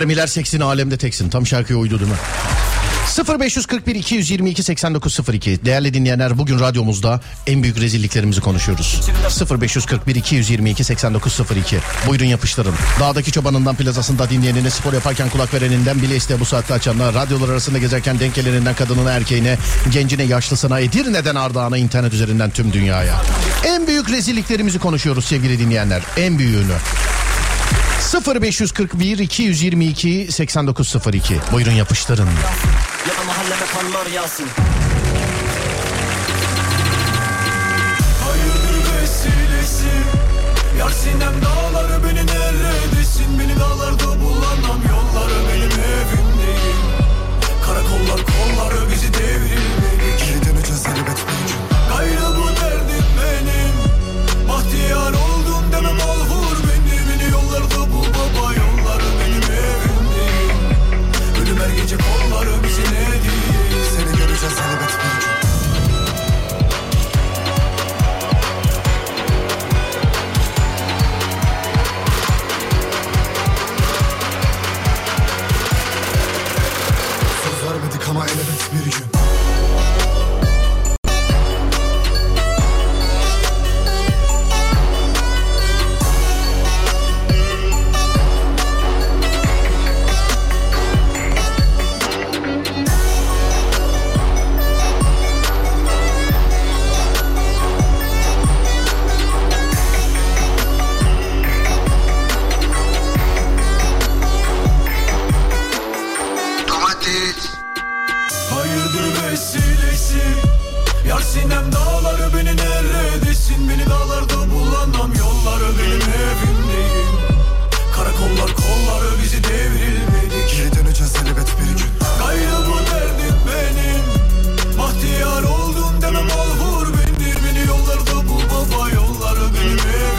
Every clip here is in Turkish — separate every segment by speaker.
Speaker 1: Mermiler seksin alemde teksin. Tam şarkıya uydu değil mi? 0541 222 8902 Değerli dinleyenler bugün radyomuzda en büyük rezilliklerimizi konuşuyoruz. 0541 222 8902 Buyurun yapıştırın. Dağdaki çobanından plazasında dinleyenine spor yaparken kulak vereninden bile iste bu saatte açanlar radyolar arasında gezerken denk geleninden kadınına erkeğine gencine yaşlısına Edirne'den Ardahan'a internet üzerinden tüm dünyaya. En büyük rezilliklerimizi konuşuyoruz sevgili dinleyenler. En büyüğünü. 0541 222 8902 Buyurun yapıştırın.
Speaker 2: Ya da mahalleme kanlar yağsın
Speaker 3: Yar sinem dağları beni neredesin? Beni dağlarda bulanam yolları benim evim değil Karakollar kolları bizi devrilmedik
Speaker 4: Geri döneceğiz elbet
Speaker 3: Ölüm her Hayırdır vesilesi Yar sinem dağları beni neredesin? Beni dağlarda bulanam yolları benim evim değil Karakollar kolları bizi devrilmedik
Speaker 4: Geri döneceğiz elbet bir gün.
Speaker 3: Gayrı bu derdim benim. Bahtiyar oldum demem al vur bindir Beni. Yollarda bul baba yolları benim evim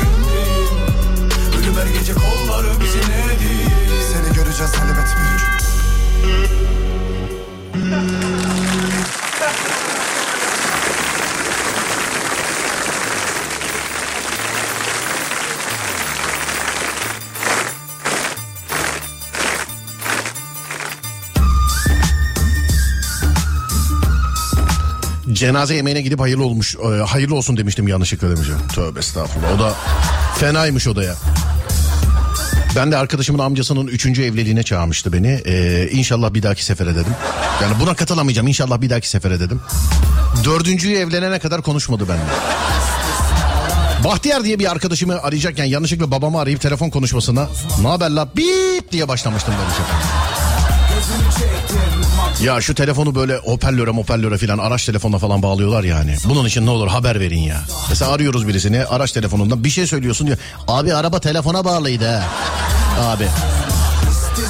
Speaker 1: Cenaze yemeğine gidip hayırlı olmuş e, hayırlı olsun demiştim yanlışlıkla demiş. Tövbe estağfurullah. O da fenaymış o da ya. Ben de arkadaşımın amcasının üçüncü evliliğine çağırmıştı beni. Ee, inşallah bir dahaki sefere dedim. Yani buna katılamayacağım inşallah bir dahaki sefere dedim. Dördüncüyü evlenene kadar konuşmadı benimle. Bahtiyar diye bir arkadaşımı arayacakken yanlışlıkla babamı arayıp telefon konuşmasına ne haber la bip diye başlamıştım ben bu sefer. Ya şu telefonu böyle hoparlöre hoparlöre filan araç telefonuna falan bağlıyorlar yani. Bunun için ne olur haber verin ya. Mesela arıyoruz birisini araç telefonundan bir şey söylüyorsun diyor. Abi araba telefona bağlıydı ha. Abi.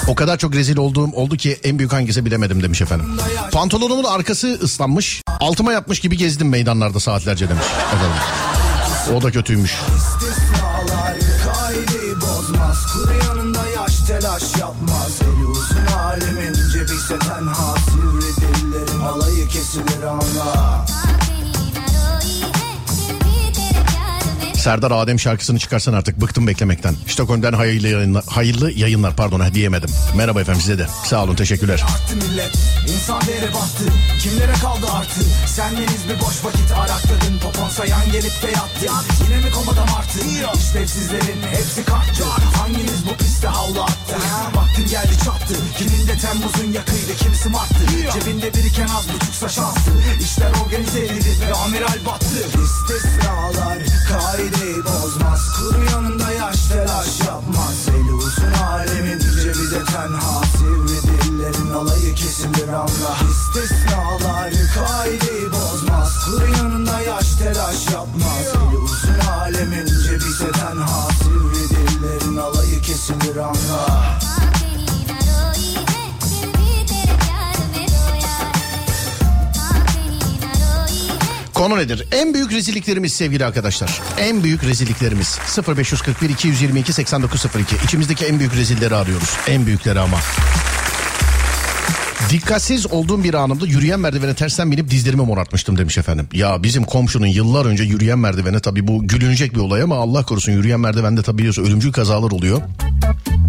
Speaker 1: O kadar çok rezil olduğum oldu ki en büyük hangisi bilemedim demiş efendim. Pantolonumun arkası ıslanmış. Altıma yapmış gibi gezdim meydanlarda saatlerce demiş efendim. O da kötüymüş.
Speaker 5: Bozmaz Kuru yanında yaş telaş yapmaz Eli uzun
Speaker 1: Serdar Adem şarkısını çıkarsan artık bıktım beklemekten. Stockholm'den hayırlı yayınlar, hayırlı yayınlar pardon ha, diyemedim. Merhaba efendim size de. Sağ olun teşekkürler.
Speaker 5: Baktı millet insan değeri battı. Kimlere kaldı artı? Sendeniz bir boş vakit arakladın Popon sayan gelip de yattı. Yine mi komada martı İşlevsizlerin hepsi kalktı Hanginiz bu piste havlu attı? Vaktin geldi çattı. Kimin de Temmuz'un yakıydı kimisi marttı Cebinde biriken az buçuksa şanstı İşler organize edildi ve amiral battı. İstisnalar kaideyi bozmaz. Kuru yanında yaş telaş yapmaz. Eli uzun alemin cebi de tenha. Sivri dillerin alayı kesilir anla İstisnalar kaideyi bozmaz. Kuru yanında yaş telaş yapmaz. Eli uzun alemin cebi de tenha. Sivri dillerin alayı kesilir anla
Speaker 1: Konu nedir? En büyük rezilliklerimiz sevgili arkadaşlar. En büyük rezilliklerimiz 0541 222 8902. İçimizdeki en büyük rezilleri arıyoruz. En büyükleri ama. Dikkatsiz olduğum bir anımda yürüyen merdivene tersten binip dizlerimi morartmıştım demiş efendim. Ya bizim komşunun yıllar önce yürüyen merdivene tabii bu gülünecek bir olay ama Allah korusun yürüyen merdivende tabii biliyorsun ölümcül kazalar oluyor.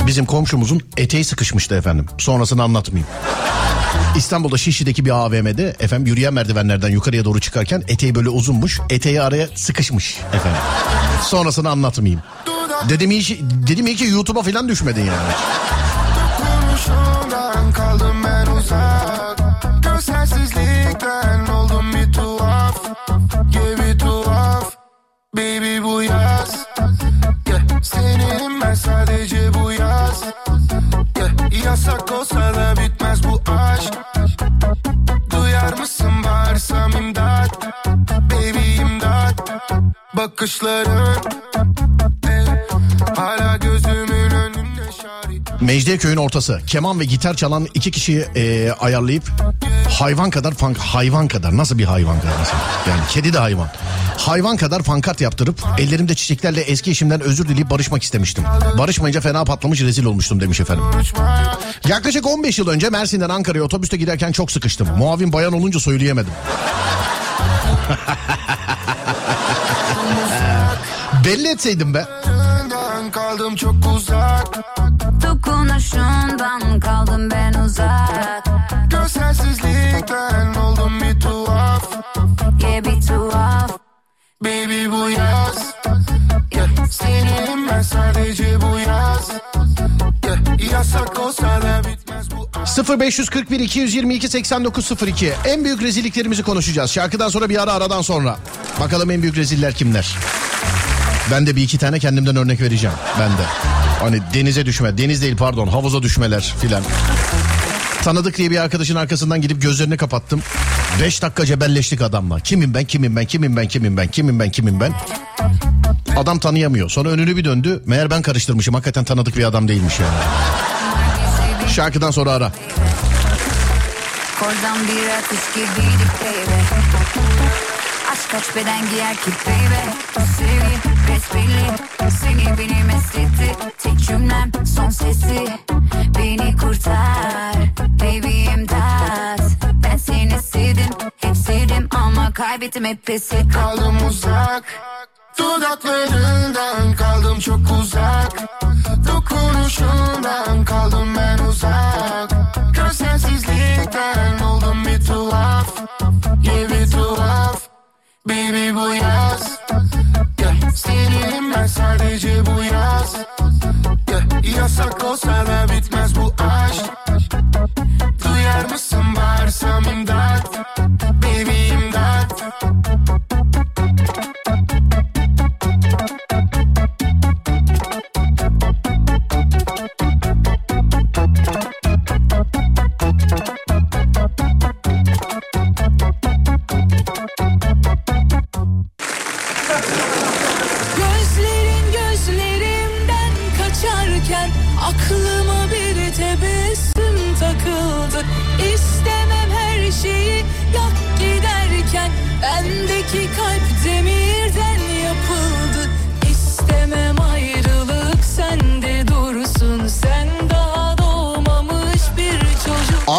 Speaker 1: Bizim komşumuzun eteği sıkışmıştı efendim. Sonrasını anlatmayayım. İstanbul'da Şişli'deki bir AVM'de efendim yürüyen merdivenlerden yukarıya doğru çıkarken eteği böyle uzunmuş. Eteği araya sıkışmış efendim. Sonrasını anlatmayayım. Dedim iyi, ki- dedim iyi ki YouTube'a falan düşmedin yani.
Speaker 6: Seninim ben sadece bu yaz. Yasak olsa Bakışların Hala gözümün önünde şahit
Speaker 1: Mecidiyeköy'ün ortası. Keman ve gitar çalan iki kişiyi e, ayarlayıp hayvan kadar fank hayvan kadar nasıl bir hayvan kadar nasıl? Yani kedi de hayvan. Hayvan kadar pankart yaptırıp ellerimde çiçeklerle eski eşimden özür dileyip barışmak istemiştim. Barışmayınca fena patlamış rezil olmuştum demiş efendim. Yaklaşık 15 yıl önce Mersin'den Ankara'ya otobüste giderken çok sıkıştım. Muavin bayan olunca söyleyemedim. Belli etseydim be.
Speaker 6: Kaldım çok uzak
Speaker 7: Dokunuşundan kaldım ben uzak
Speaker 6: Gözsensizlikten oldum bir tuhaf
Speaker 7: Yeah bir tuhaf
Speaker 6: Baby bu yaz yeah. Seninim ben sadece bu yaz yeah. Yasak olsa da bitmez bu aşk
Speaker 1: 0541 222 8902 En büyük rezilliklerimizi konuşacağız. Şarkıdan sonra bir ara aradan sonra. Bakalım en büyük reziller kimler? Ben de bir iki tane kendimden örnek vereceğim. Ben de. Hani denize düşme. Deniz değil pardon havuza düşmeler filan. Tanıdık diye bir arkadaşın arkasından gidip gözlerini kapattım. Beş dakika cebelleştik adamla. Kimim ben, kimim ben, kimim ben, kimim ben, kimim ben, kimim ben. Adam tanıyamıyor. Sonra önünü bir döndü. Meğer ben karıştırmışım. Hakikaten tanıdık bir adam değilmiş yani. Şarkıdan sonra ara.
Speaker 7: Korzan bir ateş gibiydik baby Aşk kaç beden giyer ki baby Bu sevgi besbelli Seni benim esnetti Tek cümlem son sesi. Beni kurtar Baby imdat. Ben seni sevdim Hep sevdim ama kaybettim hep pes
Speaker 6: kaldım uzak Dudaklarından kaldım çok uzak. Dokunuşundan kaldım ben uzak. Gözsensizlikten oldum bir tuhaf Yeah bir tuhaf Baby bu yaz yeah. Seninim ben sadece bu yaz yeah. Yasak olsa da bitmez bu aşk Duyar mısın bağırsam imdat Baby imdat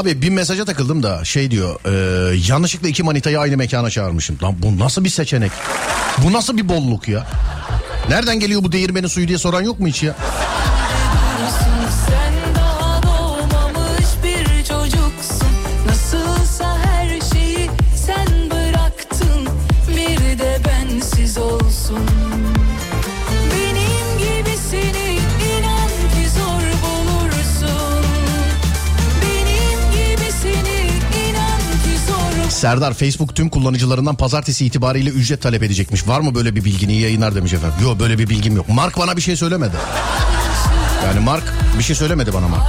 Speaker 1: Abi bir mesaja takıldım da şey diyor e, yanlışlıkla iki manitayı aynı mekana çağırmışım. Lan bu nasıl bir seçenek? Bu nasıl bir bolluk ya? Nereden geliyor bu değirmenin suyu diye soran yok mu hiç ya? Serdar Facebook tüm kullanıcılarından pazartesi itibariyle ücret talep edecekmiş. Var mı böyle bir bilgin iyi yayınlar demiş efendim. Yok böyle bir bilgim yok. Mark bana bir şey söylemedi. Yani Mark bir şey söylemedi bana Mark.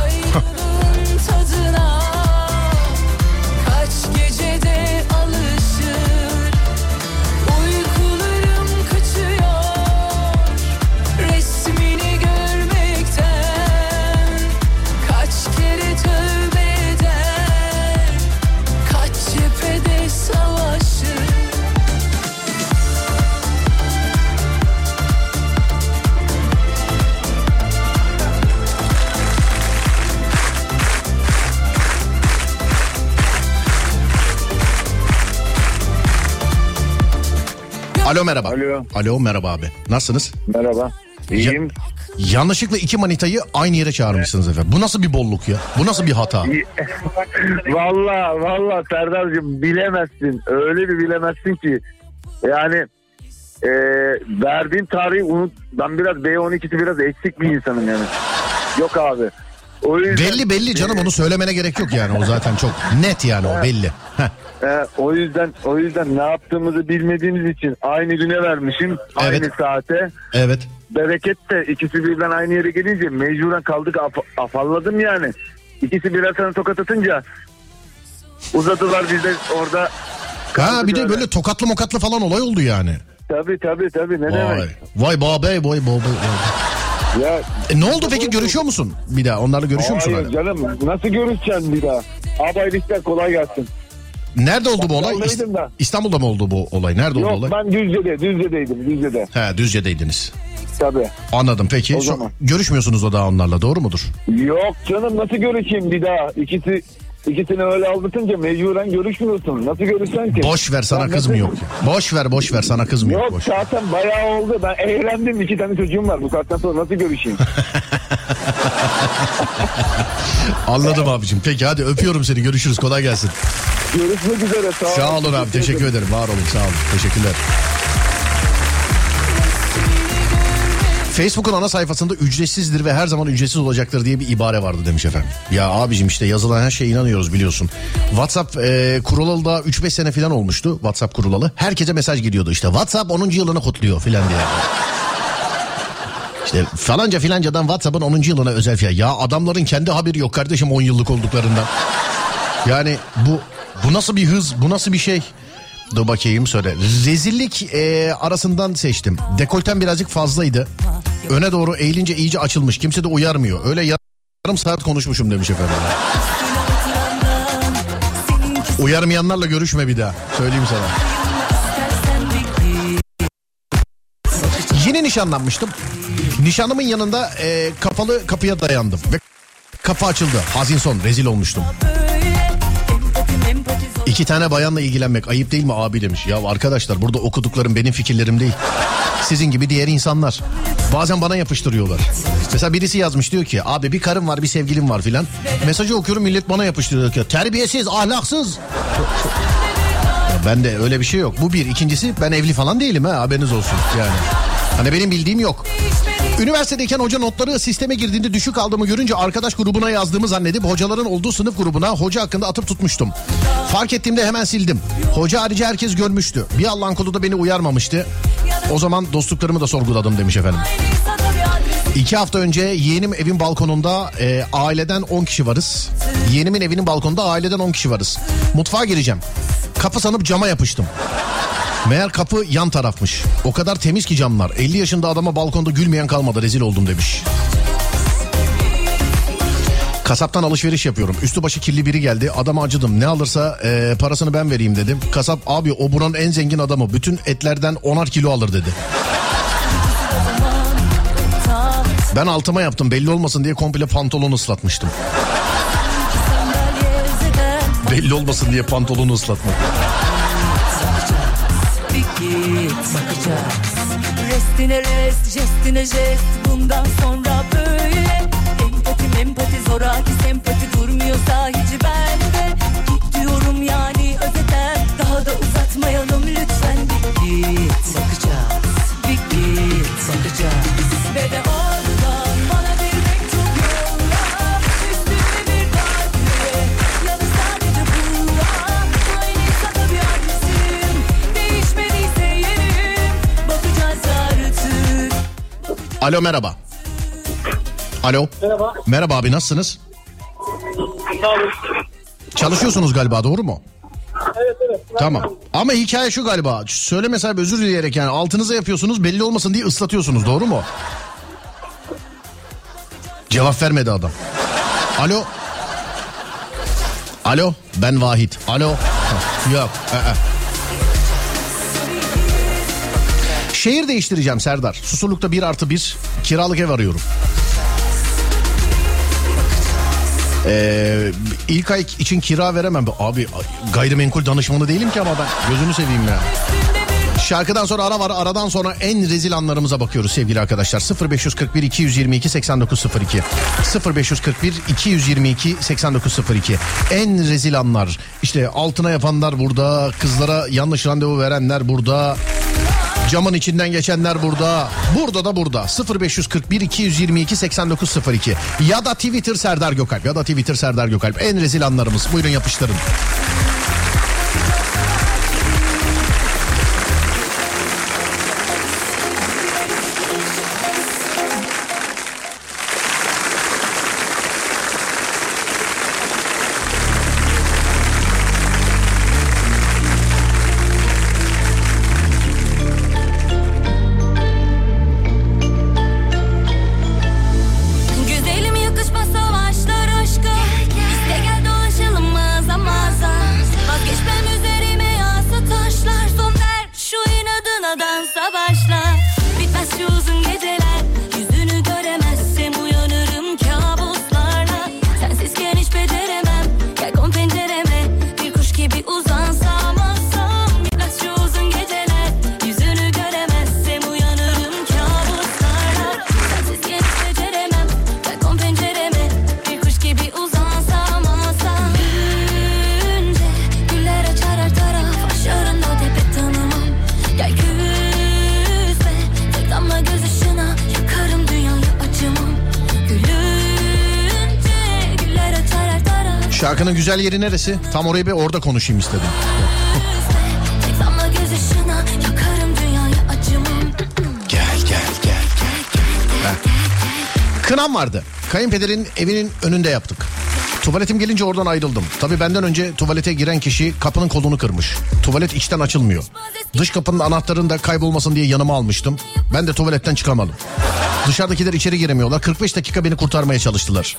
Speaker 1: Alo merhaba.
Speaker 8: Alo.
Speaker 1: Alo merhaba abi. Nasılsınız?
Speaker 8: Merhaba. İyiyim.
Speaker 1: Yanlışlıkla iki manitayı aynı yere çağırmışsınız efendim. Bu nasıl bir bolluk ya? Bu nasıl bir hata?
Speaker 8: valla valla Serdar'cığım bilemezsin. Öyle bir bilemezsin ki. Yani e, verdiğin tarihi unut. Ben biraz B12'si biraz eksik bir insanım yani. Yok abi. O yüzden,
Speaker 1: Belli belli canım onu söylemene gerek yok yani. O zaten çok net yani o belli. Heh.
Speaker 8: E, o yüzden o yüzden ne yaptığımızı bilmediğimiz için aynı güne vermişim. Aynı
Speaker 1: Evet.
Speaker 8: saate.
Speaker 1: Evet.
Speaker 8: Bereket de ikisi birden aynı yere gelince mecburen kaldık af- afalladım yani. İkisi birer tane tokat atınca uzadılar biz de orada
Speaker 1: Ha bir de
Speaker 8: öyle.
Speaker 1: böyle tokatlı mokatlı falan olay oldu yani.
Speaker 8: Tabii tabii tabii ne
Speaker 1: Vay.
Speaker 8: demek.
Speaker 1: Vay babe vay babe.
Speaker 8: Ya
Speaker 1: E, ne oldu peki görüşüyor musun? Bir daha onlarla görüşüyor musun
Speaker 8: hayır
Speaker 1: hala?
Speaker 8: canım nasıl görüşeceksin bir daha? Abi işler kolay gelsin.
Speaker 1: Nerede oldu bu olay?
Speaker 8: Ben.
Speaker 1: İstanbul'da mı oldu bu olay? Nerede oldu
Speaker 8: Yok
Speaker 1: olay?
Speaker 8: ben Düzce'de Düzce'deydim Düzce'de
Speaker 1: He Düzce'deydiniz.
Speaker 8: tabii.
Speaker 1: Anladım peki.
Speaker 8: O zaman.
Speaker 1: görüşmüyorsunuz o daha onlarla doğru mudur?
Speaker 8: Yok canım nasıl görüşeyim bir daha? İkisi ikisini öyle aldatınca mecburen görüşmüyorsun. Nasıl görüşeceksin ki?
Speaker 1: Boş ver sana
Speaker 8: Ben
Speaker 1: kız mı yok? Boş ver boş ver sana kız mı yok?
Speaker 8: Yok
Speaker 1: Boş.
Speaker 8: zaten bayağı oldu. Ben eğlendim. iki tane çocuğum var. Bu saatten sonra nasıl görüşeyim?
Speaker 1: Anladım abicim. Peki hadi öpüyorum seni görüşürüz kolay gelsin.
Speaker 8: Görüşmek üzere. Sağ,
Speaker 1: Sağ olun abi teşekkür ederim var olun sağ olun teşekkürler. Facebook'un ana sayfasında ücretsizdir ve her zaman ücretsiz olacaktır diye bir ibare vardı demiş efendim. Ya abicim işte yazılan her şeye inanıyoruz biliyorsun. WhatsApp e, kurulalı da 3-5 sene falan olmuştu. WhatsApp kurulalı. Herkese mesaj gidiyordu işte. WhatsApp 10. yılını kutluyor filan diye. İşte falanca filancadan WhatsApp'ın 10. yılına özel fiyat. Ya adamların kendi haberi yok kardeşim 10 yıllık olduklarından. Yani bu bu nasıl bir hız, bu nasıl bir şey? Dur bakayım söyle. Rezillik e, arasından seçtim. Dekolten birazcık fazlaydı. Öne doğru eğilince iyice açılmış. Kimse de uyarmıyor. Öyle yarım saat konuşmuşum demiş efendim. Uyarmayanlarla görüşme bir daha. Söyleyeyim sana. Yeni nişanlanmıştım. Nişanımın yanında e, kapalı kapıya dayandım. Ve kapı açıldı. Hazin son. Rezil olmuştum. İki tane bayanla ilgilenmek ayıp değil mi abi demiş. Ya arkadaşlar burada okuduklarım benim fikirlerim değil. Sizin gibi diğer insanlar. Bazen bana yapıştırıyorlar. Mesela birisi yazmış diyor ki abi bir karım var bir sevgilim var filan. Mesajı okuyorum millet bana yapıştırıyor ki terbiyesiz ahlaksız. Ben de öyle bir şey yok. Bu bir. İkincisi ben evli falan değilim ha haberiniz olsun yani. Hani benim bildiğim yok. Üniversitedeyken hoca notları sisteme girdiğinde düşük aldığımı görünce arkadaş grubuna yazdığımı zannedip hocaların olduğu sınıf grubuna hoca hakkında atıp tutmuştum. Fark ettiğimde hemen sildim. Hoca harici herkes görmüştü. Bir Allah'ın kulu da beni uyarmamıştı. O zaman dostluklarımı da sorguladım demiş efendim. İki hafta önce yeğenim evin balkonunda e, aileden 10 kişi varız. Yeğenimin evinin balkonunda aileden 10 kişi varız. Mutfağa gireceğim. Kapı sanıp cama yapıştım. Meğer kapı yan tarafmış. O kadar temiz ki camlar. 50 yaşında adama balkonda gülmeyen kalmadı rezil oldum demiş. Kasaptan alışveriş yapıyorum. Üstü başı kirli biri geldi. Adama acıdım. Ne alırsa e, parasını ben vereyim dedim. Kasap abi o buranın en zengin adamı. Bütün etlerden onar kilo alır dedi. Ben altıma yaptım belli olmasın diye komple pantolonu ıslatmıştım. Belli olmasın diye pantolonu ıslatmak.
Speaker 9: Git. Bakacağız.
Speaker 10: Restine rest, jestine jest. Bundan sonra böyle
Speaker 9: Alo merhaba. Alo.
Speaker 1: Merhaba.
Speaker 9: Merhaba abi nasılsınız?
Speaker 1: Sağ olun.
Speaker 9: Çalışıyorsunuz galiba doğru mu?
Speaker 1: Evet evet.
Speaker 9: Tamam. Ama hikaye şu galiba. Söyleme sahibi özür dileyerek yani altınıza yapıyorsunuz belli olmasın diye ıslatıyorsunuz doğru mu? Cevap vermedi adam. Alo. Alo ben Vahit. Alo. Yok. ı-ı. Şehir değiştireceğim Serdar. Susurluk'ta bir artı bir kiralık ev arıyorum. Ee, ilk ay için kira veremem. Abi gayrimenkul danışmanı değilim ki ama ben gözünü seveyim ya. Şarkıdan sonra ara var. Aradan sonra en rezil anlarımıza bakıyoruz sevgili arkadaşlar. 0541 222 8902 0541 222 8902 En rezil anlar. İşte altına yapanlar burada. Kızlara yanlış randevu verenler burada. Camın içinden geçenler burada. Burada da burada. 0541 222 8902 ya da Twitter Serdar Gökalp ya da Twitter Serdar Gökalp. En rezil anlarımız. Buyurun yapıştırın. Şarkının güzel yeri neresi? Tam orayı bir orada konuşayım istedim. Gel gel gel gel gel. Kınam vardı. Kayınpederin evinin önünde yaptık. Tuvaletim gelince oradan ayrıldım. Tabii benden önce tuvalete giren kişi kapının kolunu kırmış. Tuvalet içten açılmıyor. Dış kapının anahtarını da kaybolmasın diye yanıma almıştım. Ben de tuvaletten çıkamadım. Dışarıdakiler içeri giremiyorlar. 45 dakika beni kurtarmaya çalıştılar.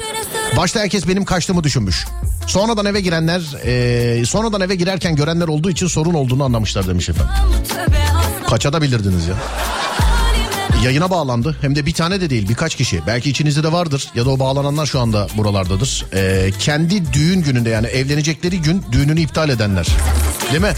Speaker 9: Başta herkes benim kaçtığımı düşünmüş. Sonradan eve girenler, eee, sonradan eve girerken görenler olduğu için sorun olduğunu anlamışlar demiş efendim.
Speaker 10: Tövbe asla
Speaker 9: Kaçabilirdiniz ya. Yayına bağlandı. Hem de bir tane de değil birkaç kişi. Belki içinizde de vardır ya da o bağlananlar şu anda buralardadır. Ee, kendi düğün gününde yani evlenecekleri gün düğününü iptal edenler. Değil mi?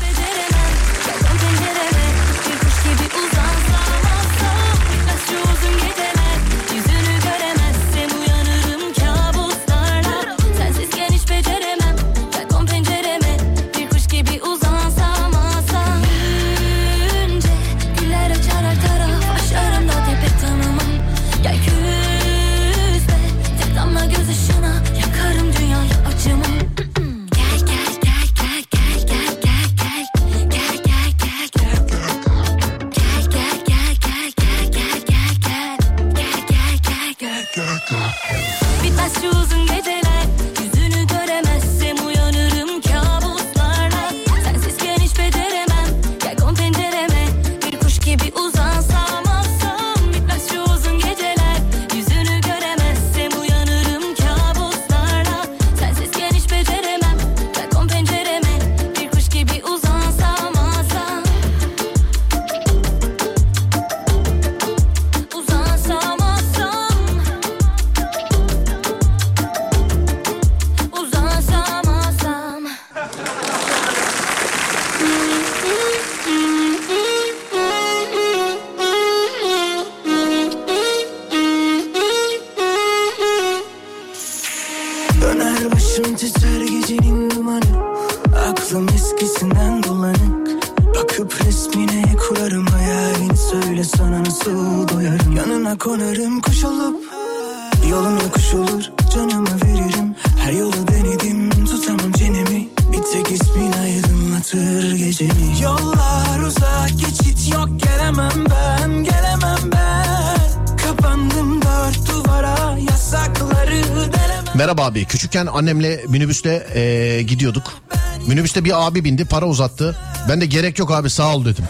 Speaker 10: Bakıp resmine kurarım hayalini Söyle sana nasıl doyarım.
Speaker 5: Yanına konarım kuş olup Yoluna kuş olur canımı veririm. Her yolu denedim tutamam çenemi Bir tek ismin aydınlatır gecemi. Yollar uzak geçit yok gelemem ben Gelemem ben. Kapandım dört duvara yasakları delemem
Speaker 1: Merhaba abi küçükken annemle minibüste ee, gidiyorduk. Minibüste bir abi bindi para uzattı. Ben de gerek yok abi sağ ol dedim.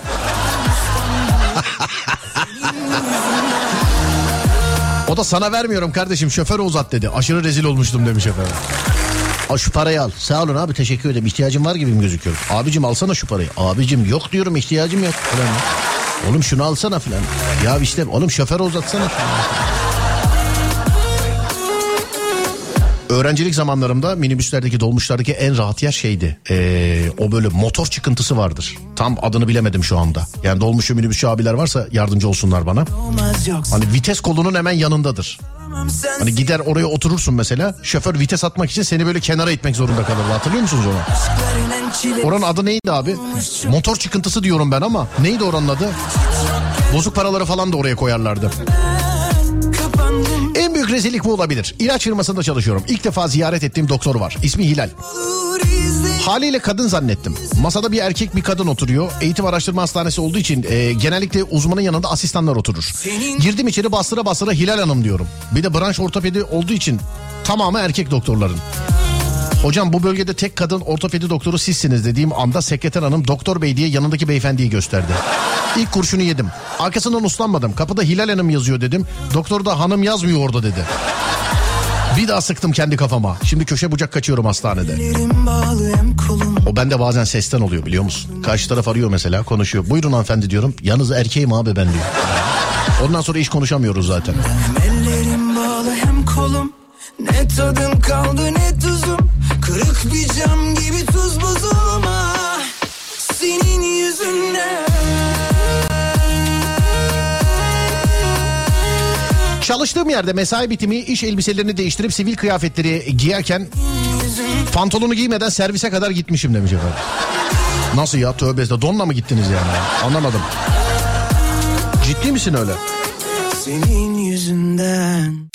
Speaker 1: o da sana vermiyorum kardeşim şoföre uzat dedi. Aşırı rezil olmuştum demiş efendim. Al şu parayı al. Sağ olun abi teşekkür ederim. İhtiyacım var gibi mi gözüküyor? Abicim alsana şu parayı. Abicim yok diyorum ihtiyacım yok. Falan. Oğlum şunu alsana falan. Ya işte oğlum şoföre uzatsana şunu. Öğrencilik zamanlarımda minibüslerdeki dolmuşlardaki en rahat yer şeydi. Ee, o böyle motor çıkıntısı vardır. Tam adını bilemedim şu anda. Yani dolmuşu minibüsçü abiler varsa yardımcı olsunlar bana. Hani vites kolunun hemen yanındadır. Hani gider oraya oturursun mesela. Şoför vites atmak için seni böyle kenara itmek zorunda kalırdı. Hatırlıyor musunuz onu? Oranın adı neydi abi? Motor çıkıntısı diyorum ben ama. Neydi oranın adı? Bozuk paraları falan da oraya koyarlardı. Rezillik bu olabilir. İlaç firmasında çalışıyorum. İlk defa ziyaret ettiğim doktor var. İsmi Hilal. Haliyle kadın zannettim. Masada bir erkek bir kadın oturuyor. Eğitim araştırma hastanesi olduğu için e, genellikle uzmanın yanında asistanlar oturur. Girdim içeri bastıra bastıra Hilal Hanım diyorum. Bir de branş ortopedi olduğu için tamamı erkek doktorların. Hocam bu bölgede tek kadın ortopedi doktoru sizsiniz dediğim anda sekreter hanım doktor bey diye yanındaki beyefendiyi gösterdi. İlk kurşunu yedim. Arkasından uslanmadım. Kapıda Hilal Hanım yazıyor dedim. Doktor da hanım yazmıyor orada dedi. Bir daha sıktım kendi kafama. Şimdi köşe bucak kaçıyorum hastanede. O bende bazen sesten oluyor biliyor musun? Karşı taraf arıyor mesela konuşuyor. Buyurun hanımefendi diyorum. Yalnız erkeğim abi ben diyor. Ondan sonra hiç konuşamıyoruz zaten.
Speaker 5: Ellerim bağlı hem kolum Ne tadım kaldı ne tuzum Kırık bir cam gibi tuz buzum ah, Senin yüzünden
Speaker 1: Çalıştığım yerde mesai bitimi iş elbiselerini değiştirip sivil kıyafetleri giyerken pantolonu giymeden servise kadar gitmişim demiş efendim. Nasıl ya tövbe estağfurullah. donla mı gittiniz yani? Anlamadım. Ciddi misin öyle?
Speaker 5: Senin yüzünden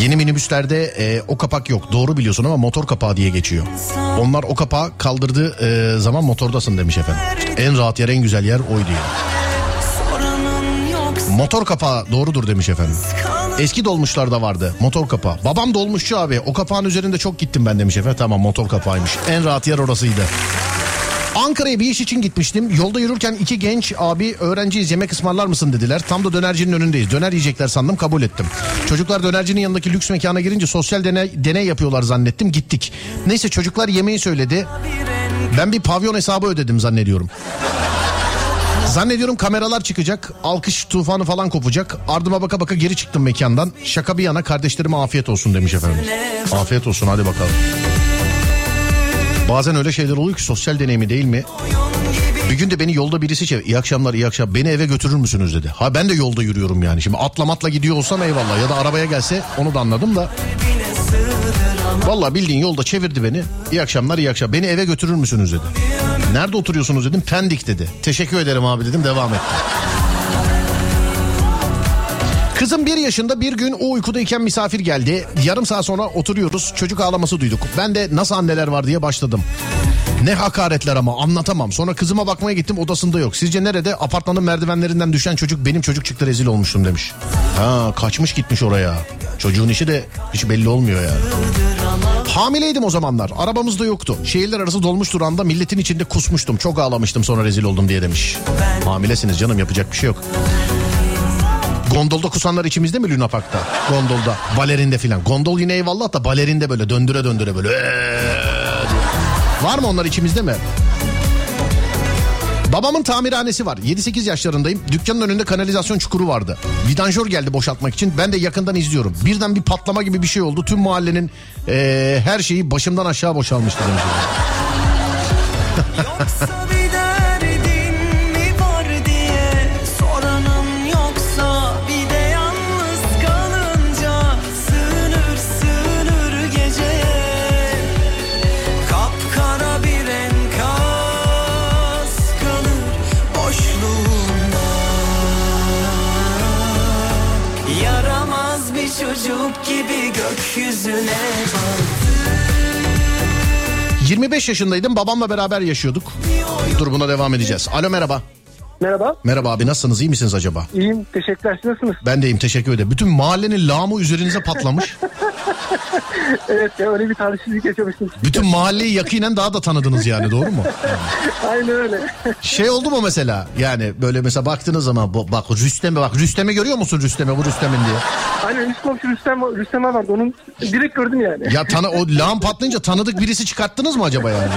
Speaker 1: Yeni minibüslerde e, o kapak yok. Doğru biliyorsun ama motor kapağı diye geçiyor. Onlar o kapağı kaldırdığı e, zaman motordasın demiş efendim. En rahat yer en güzel yer oydu yani. Motor kapağı doğrudur demiş efendim. Eski dolmuşlarda vardı motor kapağı. Babam dolmuşçu abi o kapağın üzerinde çok gittim ben demiş efendim. Tamam motor kapağıymış. En rahat yer orasıydı. Ankara'ya bir iş için gitmiştim. Yolda yürürken iki genç abi öğrenciyiz yemek ısmarlar mısın dediler. Tam da dönercinin önündeyiz. Döner yiyecekler sandım kabul ettim. Çocuklar dönercinin yanındaki lüks mekana girince sosyal deney, deney yapıyorlar zannettim gittik. Neyse çocuklar yemeği söyledi. Ben bir pavyon hesabı ödedim zannediyorum. Zannediyorum kameralar çıkacak. Alkış tufanı falan kopacak. Ardıma baka baka geri çıktım mekandan. Şaka bir yana kardeşlerime afiyet olsun demiş efendim. Afiyet olsun hadi bakalım. Bazen öyle şeyler oluyor ki sosyal deneyimi değil mi? Bir gün de beni yolda birisi çevir. İyi akşamlar iyi akşamlar. Beni eve götürür müsünüz dedi. Ha ben de yolda yürüyorum yani. Şimdi atla matla gidiyor olsam eyvallah. Ya da arabaya gelse onu da anladım da. Vallahi bildiğin yolda çevirdi beni. İyi akşamlar iyi akşamlar. Beni eve götürür müsünüz dedi. Nerede oturuyorsunuz dedim. Pendik dedi. Teşekkür ederim abi dedim devam ettim. Kızım bir yaşında bir gün o uykudayken misafir geldi. Yarım saat sonra oturuyoruz. Çocuk ağlaması duyduk. Ben de nasıl anneler var diye başladım. Ne hakaretler ama anlatamam. Sonra kızıma bakmaya gittim odasında yok. Sizce nerede? Apartmanın merdivenlerinden düşen çocuk benim çocuk çıktı rezil olmuştum demiş. Ha kaçmış gitmiş oraya. Çocuğun işi de hiç belli olmuyor yani. Hamileydim o zamanlar. Arabamız da yoktu. Şehirler arası dolmuş duranda milletin içinde kusmuştum. Çok ağlamıştım sonra rezil oldum diye demiş. Hamilesiniz canım yapacak bir şey yok. Gondolda kusanlar içimizde mi Luna Park'ta? Gondolda, balerinde filan. Gondol yine eyvallah da balerinde böyle döndüre döndüre böyle. Var mı onlar içimizde mi? Babamın tamirhanesi var. 7-8 yaşlarındayım. Dükkanın önünde kanalizasyon çukuru vardı. Vidanjör geldi boşaltmak için. Ben de yakından izliyorum. Birden bir patlama gibi bir şey oldu. Tüm mahallenin eee, her şeyi başımdan aşağı boşalmıştı demiş. 25 yaşındaydım babamla beraber yaşıyorduk. Dur buna devam edeceğiz. Alo merhaba.
Speaker 11: Merhaba.
Speaker 1: Merhaba abi nasılsınız iyi misiniz acaba?
Speaker 11: İyiyim. Teşekkürler. Siz nasılsınız?
Speaker 1: Ben deyim teşekkür ederim. Bütün mahallenin lağımı üzerinize patlamış.
Speaker 11: Evet ya öyle bir talihsizlik yaşamıştım.
Speaker 1: Bütün mahalleyi yakinen daha da tanıdınız yani doğru mu?
Speaker 11: Aynen öyle.
Speaker 1: Şey oldu mu mesela yani böyle mesela baktığınız zaman bak Rüstem'e bak Rüstem'i görüyor musun Rüstem'e bu Rüstem'in diye.
Speaker 11: Aynen üst komşu Rüstem, Rüstem vardı. Onun direkt gördüm yani.
Speaker 1: Ya tanı, o lağım patlayınca tanıdık birisi çıkarttınız mı acaba yani?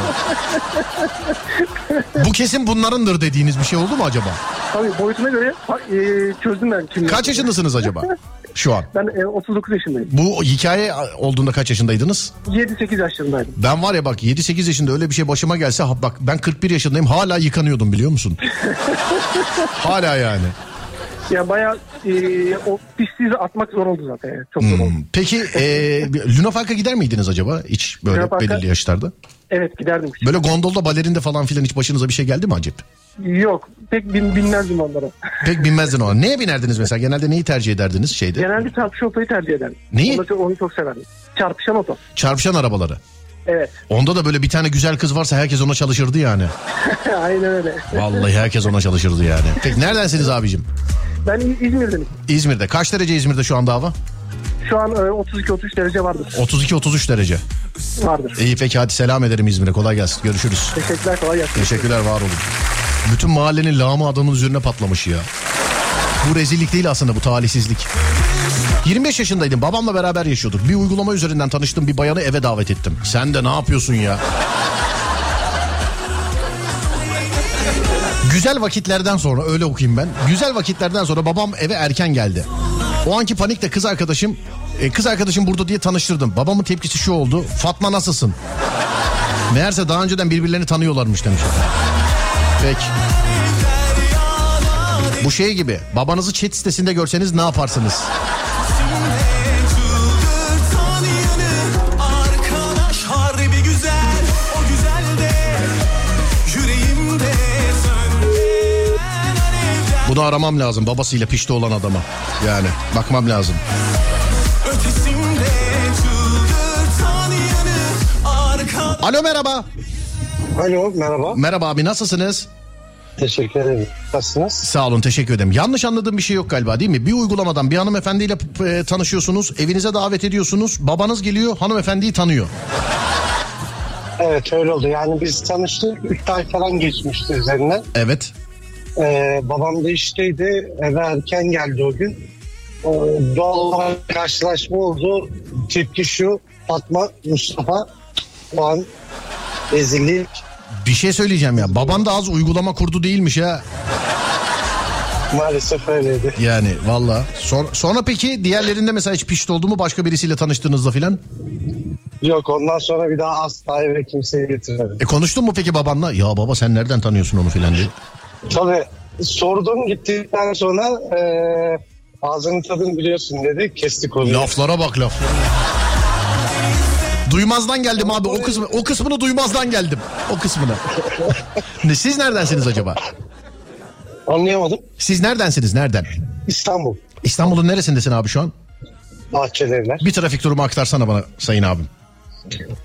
Speaker 1: bu kesin bunlarındır dediğiniz bir şey oldu mu acaba?
Speaker 11: Tabii boyutuna göre e, çözdüm ben kimliği.
Speaker 1: Kaç yaşındasınız acaba şu an?
Speaker 11: Ben e, 39 yaşındayım.
Speaker 1: Bu hikaye olduğunda kaç yaşındaydınız?
Speaker 11: 7-8 yaşlarındaydım.
Speaker 1: Ben var ya bak 7-8 yaşında öyle bir şey başıma gelse bak ben 41 yaşındayım hala yıkanıyordum biliyor musun? hala yani.
Speaker 11: Ya bayağı e, o pisliği atmak zor oldu zaten. Yani. Çok zor oldu.
Speaker 1: Hmm, Peki e, Luna Park'a gider miydiniz acaba hiç böyle
Speaker 11: Luna
Speaker 1: belirli yaşlarda?
Speaker 11: Evet giderdim.
Speaker 1: Böyle gondolda balerinde falan filan hiç başınıza bir şey geldi mi acep?
Speaker 11: Yok pek bin, binmezdim onlara.
Speaker 1: Pek binmezdin ona. Neye binerdiniz mesela? Genelde neyi tercih ederdiniz şeyde?
Speaker 11: Genelde çarpışan otoyu tercih ederdim.
Speaker 1: Neyi?
Speaker 11: Onu, çok- onu çok severdim. Çarpışan oto.
Speaker 1: Çarpışan arabaları.
Speaker 11: Evet.
Speaker 1: Onda da böyle bir tane güzel kız varsa herkes ona çalışırdı yani.
Speaker 11: Aynen öyle.
Speaker 1: Vallahi herkes ona çalışırdı yani. Peki neredensiniz abicim?
Speaker 11: Ben İzmir'denim.
Speaker 1: İzmir'de. Kaç derece İzmir'de şu anda hava?
Speaker 11: Şu an e, 32-33 derece vardır.
Speaker 1: 32-33 derece.
Speaker 11: Vardır.
Speaker 1: İyi peki hadi selam ederim İzmir'e. Kolay gelsin. Görüşürüz.
Speaker 11: Teşekkürler kolay gelsin.
Speaker 1: Teşekkürler var olun. Bütün mahallenin lağımı adamın üzerine patlamış ya. Bu rezillik değil aslında bu talihsizlik. 25 yaşındaydım babamla beraber yaşıyorduk. Bir uygulama üzerinden tanıştığım bir bayanı eve davet ettim. Sen de ne yapıyorsun ya? Güzel vakitlerden sonra öyle okuyayım ben. Güzel vakitlerden sonra babam eve erken geldi. O anki panikle kız arkadaşım e, kız arkadaşım burada diye tanıştırdım. Babamın tepkisi şu oldu. Fatma nasılsın? Meğerse daha önceden birbirlerini tanıyorlarmış demiş. Peki. Bu şey gibi babanızı chat sitesinde görseniz ne yaparsınız? Bunu aramam lazım babasıyla pişti olan adama. Yani bakmam lazım.
Speaker 3: Yanı
Speaker 1: Alo merhaba.
Speaker 12: Alo merhaba.
Speaker 1: Merhaba abi nasılsınız?
Speaker 12: Teşekkür ederim. Nasılsınız?
Speaker 1: Sağ olun teşekkür ederim. Yanlış anladığım bir şey yok galiba değil mi? Bir uygulamadan bir hanımefendiyle e, tanışıyorsunuz. Evinize davet ediyorsunuz. Babanız geliyor hanımefendiyi tanıyor.
Speaker 12: Evet öyle oldu. Yani biz tanıştık. 3 ay falan geçmişti üzerine.
Speaker 1: Evet.
Speaker 12: Ee, babam da işteydi. Eve erken geldi o gün. Ee, doğal olarak karşılaşma oldu. Tepki şu. Fatma, Mustafa o an rezillik.
Speaker 1: Bir şey söyleyeceğim ya. Baban da az uygulama kurdu değilmiş ya.
Speaker 12: Maalesef öyleydi.
Speaker 1: Yani valla. Sonra, sonra peki diğerlerinde mesela hiç pişti oldu mu başka birisiyle tanıştığınızda filan?
Speaker 12: Yok ondan sonra bir daha asla eve kimseyi getirmedim.
Speaker 1: E konuştun mu peki babanla? Ya baba sen nereden tanıyorsun onu filan diye.
Speaker 12: Tabii sordum gittikten sonra ee, ağzının tadını biliyorsun dedi. Kestik onu.
Speaker 1: Laflara bak laf. Duymazdan geldim abi o kısmı o kısmını duymazdan geldim. O kısmını. Ne, Siz neredensiniz acaba?
Speaker 12: Anlayamadım.
Speaker 1: Siz neredensiniz nereden?
Speaker 12: İstanbul.
Speaker 1: İstanbul'un neresindesin abi şu an?
Speaker 12: Bahçelievler.
Speaker 1: Bir trafik durumu aktarsana bana sayın abim.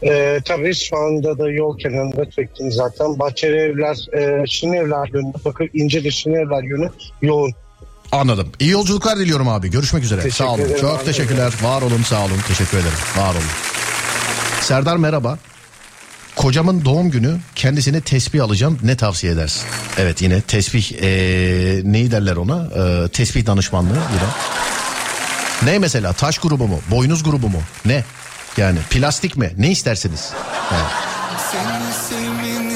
Speaker 12: Ee, tabii şu anda da yol kenarında çektim zaten. Bahçeli evler, e, Şinevler yönü, bakın İnceli Şinevler yönü yoğun.
Speaker 1: Anladım. İyi yolculuklar diliyorum abi. Görüşmek üzere.
Speaker 12: Teşekkür
Speaker 1: sağ olun.
Speaker 12: ederim
Speaker 1: Çok
Speaker 12: abi.
Speaker 1: teşekkürler. Var olun sağ olun. Teşekkür ederim. Var olun. Serdar merhaba. Kocamın doğum günü kendisine tesbih alacağım ne tavsiye edersin? Evet yine tesbih ee, neyi derler ona? Ee, tesbih danışmanlığı yine. Ne mesela taş grubu mu? Boynuz grubu mu? Ne? Yani plastik mi? Ne istersiniz? Yani.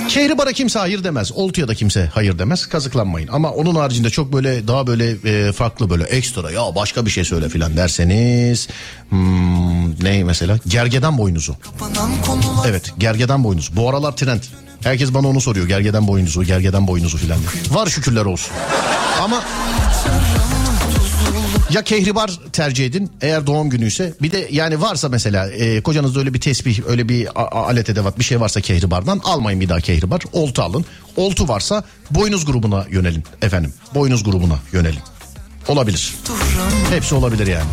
Speaker 1: Kehribar'a kimse hayır demez. Oltuya da kimse hayır demez. Kazıklanmayın. Ama onun haricinde çok böyle daha böyle e, farklı böyle ekstra ya başka bir şey söyle filan derseniz hmm, ne mesela? Gergedan boynuzu. Evet gergedan boynuzu. Bu aralar trend. Herkes bana onu soruyor. Gergedan boynuzu, gergedan boynuzu filan. Var şükürler olsun. Ama ya kehribar tercih edin eğer doğum günüyse. Bir de yani varsa mesela e, kocanızda öyle bir tesbih öyle bir alet edevat bir şey varsa kehribardan almayın bir daha kehribar. Oltu alın. Oltu varsa boynuz grubuna yönelin efendim. Boynuz grubuna yönelin. Olabilir. Hepsi olabilir yani.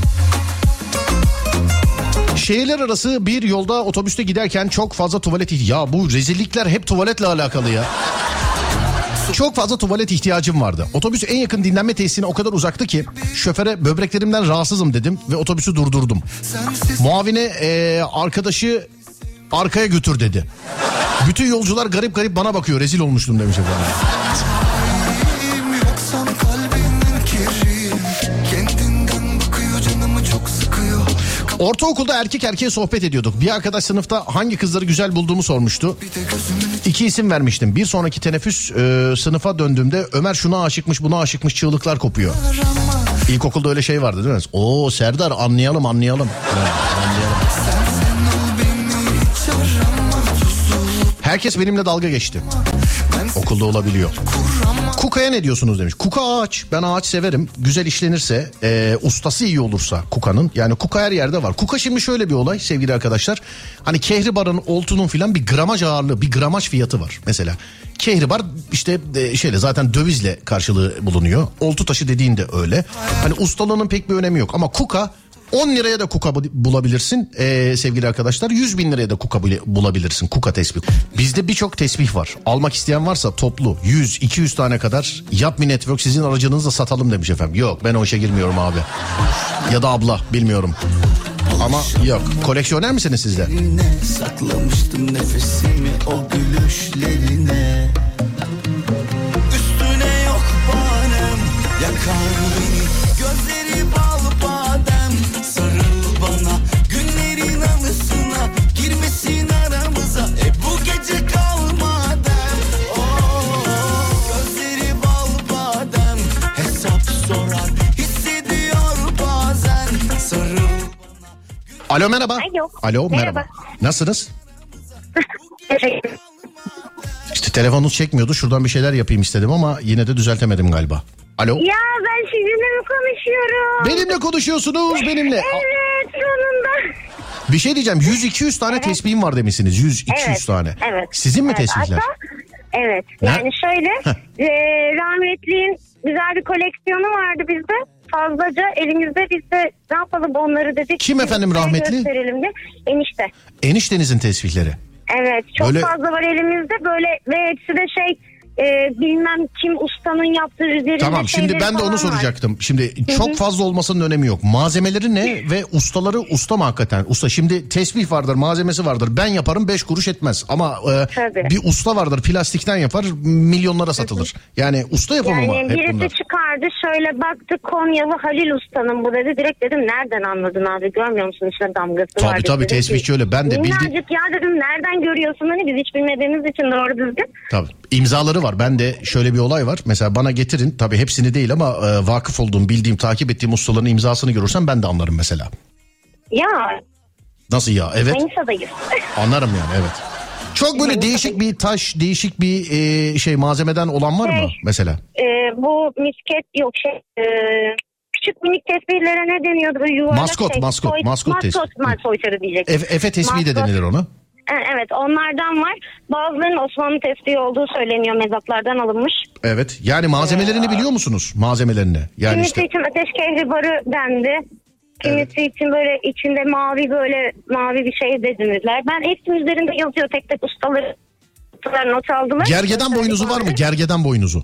Speaker 1: Şehirler arası bir yolda otobüste giderken çok fazla tuvalet Ya bu rezillikler hep tuvaletle alakalı ya. Çok fazla tuvalet ihtiyacım vardı. Otobüs en yakın dinlenme tesisine o kadar uzaktı ki şoföre böbreklerimden rahatsızım dedim ve otobüsü durdurdum. Muavine eee, arkadaşı arkaya götür dedi. Bütün yolcular garip garip bana bakıyor rezil olmuştum demiş efendim. Ortaokulda erkek erkeğe sohbet ediyorduk. Bir arkadaş sınıfta hangi kızları güzel bulduğumu sormuştu. İki isim vermiştim. Bir sonraki teneffüs e, sınıfa döndüğümde Ömer şuna aşıkmış buna aşıkmış çığlıklar kopuyor. İlkokulda öyle şey vardı değil mi? Oo Serdar anlayalım anlayalım. Anlayalım. Herkes benimle dalga geçti. Okulda olabiliyor. Kuka'ya ne diyorsunuz demiş. Kuka ağaç. Ben ağaç severim. Güzel işlenirse, e, ustası iyi olursa kukanın. Yani kuka her yerde var. Kuka şimdi şöyle bir olay sevgili arkadaşlar. Hani kehribarın, oltunun filan bir gramaj ağırlığı, bir gramaj fiyatı var mesela. Kehribar işte e, şeyle zaten dövizle karşılığı bulunuyor. Oltu taşı dediğin de öyle. Hani ustalığının pek bir önemi yok. Ama kuka 10 liraya da kuka bu- bulabilirsin ee, sevgili arkadaşlar. 100 bin liraya da kuka bulabilirsin. Kuka tesbih. Bizde birçok tesbih var. Almak isteyen varsa toplu 100, 200 tane kadar Yap Mi Network sizin aracınızla satalım demiş efendim. Yok ben o işe girmiyorum abi. Ya da abla bilmiyorum. Ama yok. Koleksiyoner misiniz sizler?
Speaker 3: Yine saklamıştım nefesimi o gülüşlerine Üstüne yok banem yakar beni Gözleri bal badem
Speaker 1: Alo merhaba.
Speaker 13: Alo.
Speaker 1: Alo merhaba.
Speaker 13: Merhaba.
Speaker 1: Nasılsınız? İşte telefonunuz çekmiyordu. Şuradan bir şeyler yapayım istedim ama yine de düzeltemedim galiba. Alo.
Speaker 13: Ya ben sizinle mi konuşuyorum?
Speaker 1: Benimle konuşuyorsunuz benimle.
Speaker 13: Evet sonunda.
Speaker 1: Bir şey diyeceğim 100-200 tane tesbihim var demişsiniz 100-200
Speaker 13: Evet,
Speaker 1: tane.
Speaker 13: Evet.
Speaker 1: Sizin mi
Speaker 13: evet.
Speaker 1: tesbihler?
Speaker 13: Hatta, evet
Speaker 1: Ne?
Speaker 13: yani şöyle e, rahmetliğin güzel bir koleksiyonu vardı bizde. Fazlaca elimizde biz de ne yapalım onları dedik.
Speaker 1: Kim efendim rahmetli?
Speaker 13: Gösterelim de. Enişte.
Speaker 1: Eniştenizin tesbihleri.
Speaker 13: Evet çok
Speaker 1: Böyle-
Speaker 13: fazla var elimizde böyle ve hepsi de şey e, bilmem kim ustanın yaptığı üzerinde
Speaker 1: Tamam şimdi ben de onu
Speaker 13: var.
Speaker 1: soracaktım. Şimdi çok fazla olmasının önemi yok. Malzemeleri ne ve ustaları usta mı hakikaten? Usta şimdi tesbih vardır malzemesi vardır. Ben yaparım 5 kuruş etmez. Ama e,
Speaker 13: Tabii.
Speaker 1: bir usta vardır plastikten yapar milyonlara satılır. Yani usta yapımı mı
Speaker 13: Yani
Speaker 1: hep
Speaker 13: birisi
Speaker 1: bunlar?
Speaker 13: çıkardı şöyle baktı Konyalı Halil Usta'nın bu dedi. Direkt dedim nereden anladın abi görmüyor musun içinde damgası
Speaker 1: Tabii,
Speaker 13: var.
Speaker 1: tabii,
Speaker 13: Dedim
Speaker 1: tesbihçi öyle. Ben de bildi-
Speaker 13: Minnacık ya dedim nereden görüyorsun hani biz hiç bilmediğimiz için doğru düzgün.
Speaker 1: Tabii. İmzaları var. Ben de şöyle bir olay var. Mesela bana getirin. Tabii hepsini değil ama e, vakıf olduğum, bildiğim, takip ettiğim ustaların imzasını görürsem ben de anlarım mesela.
Speaker 13: Ya
Speaker 1: Nasıl ya? Evet.
Speaker 13: Manisa'dayız.
Speaker 1: Anlarım yani evet. Çok böyle değişik bir taş, değişik bir e, şey malzemeden olan var mı
Speaker 13: Şey.
Speaker 1: mesela?
Speaker 13: Ee, bu misket yok şey e, küçük minik tesbihlere ne deniyordu böyle yuvarlak
Speaker 1: Maskot,
Speaker 13: şey,
Speaker 1: maskot,
Speaker 13: soy-
Speaker 1: maskot
Speaker 13: maskot,
Speaker 1: tesbih.
Speaker 13: ma- soytarı diyecektim.
Speaker 1: Efe, Efe tesbihi de
Speaker 13: Maskot.
Speaker 1: denilir ona.
Speaker 13: E, Evet onlardan var. Bazılarının Osmanlı tesbihi olduğu söyleniyor mezatlardan alınmış.
Speaker 1: Evet. Yani malzemelerini biliyor musunuz? Malzemelerini. Yani
Speaker 13: Kimisi
Speaker 1: işte
Speaker 13: için ateş kehribarı dendi. Kimisi için böyle içinde mavi böyle mavi bir şey dedinirler. Ben hepsinin üzerinde yazıyor tek tek ustaları ustalar not aldılar.
Speaker 1: gergeden boynuzu var mı? Gergeden boynuzu.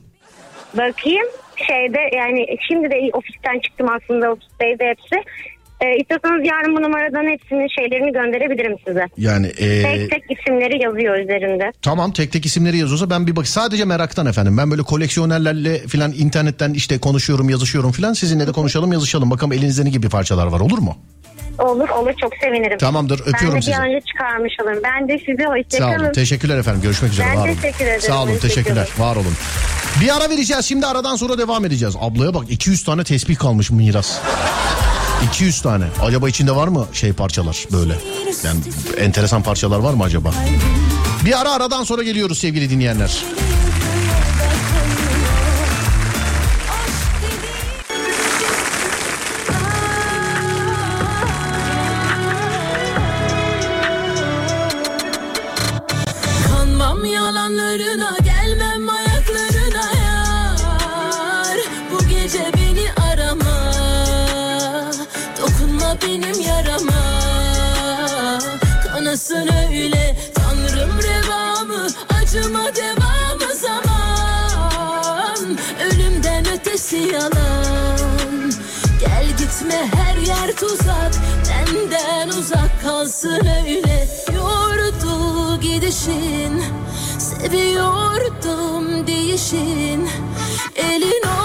Speaker 13: Bakayım şeyde yani şimdi de ofisten çıktım aslında ofisteydi hepsi. Ee, istiyorsanız yarın bu numaradan hepsinin şeylerini gönderebilirim size.
Speaker 1: Yani e,
Speaker 13: Tek tek isimleri yazıyor üzerinde.
Speaker 1: tamam tek tek isimleri yazıyorsa ben bir bak sadece meraktan efendim. Ben böyle koleksiyonerlerle filan internetten işte konuşuyorum, yazışıyorum filan. Sizinle de konuşalım, yazışalım. Bakalım elinizde ne gibi parçalar var olur mu?
Speaker 13: Olur olur çok sevinirim.
Speaker 1: Tamamdır, öpüyorum
Speaker 13: ben de
Speaker 1: sizi.
Speaker 13: bir an önce çıkarmış olurum. Ben de sizi
Speaker 1: Sağ
Speaker 13: hoşçakalın.
Speaker 1: olun. Teşekkürler efendim. Görüşmek üzere.
Speaker 13: Ben
Speaker 1: var
Speaker 13: teşekkür ederim.
Speaker 1: Sağ olun. Teşekkürler. Var olun. Bir ara vereceğiz. Şimdi aradan sonra devam edeceğiz. Ablaya bak 200 tane tesbih kalmış miras. 200 tane. Acaba içinde var mı şey parçalar böyle? Yani enteresan parçalar var mı acaba? Bir ara aradan sonra geliyoruz sevgili dinleyenler.
Speaker 9: Gece beni arama Dokunma benim yarama. Kanasın öyle Tanrım revamı Acıma devamı zaman. Ölümden ötesi yalan. Gel gitme her yer tuzak. Benden uzak kalsın öyle. Yordu gidişin Seviyordum değişin. Elin o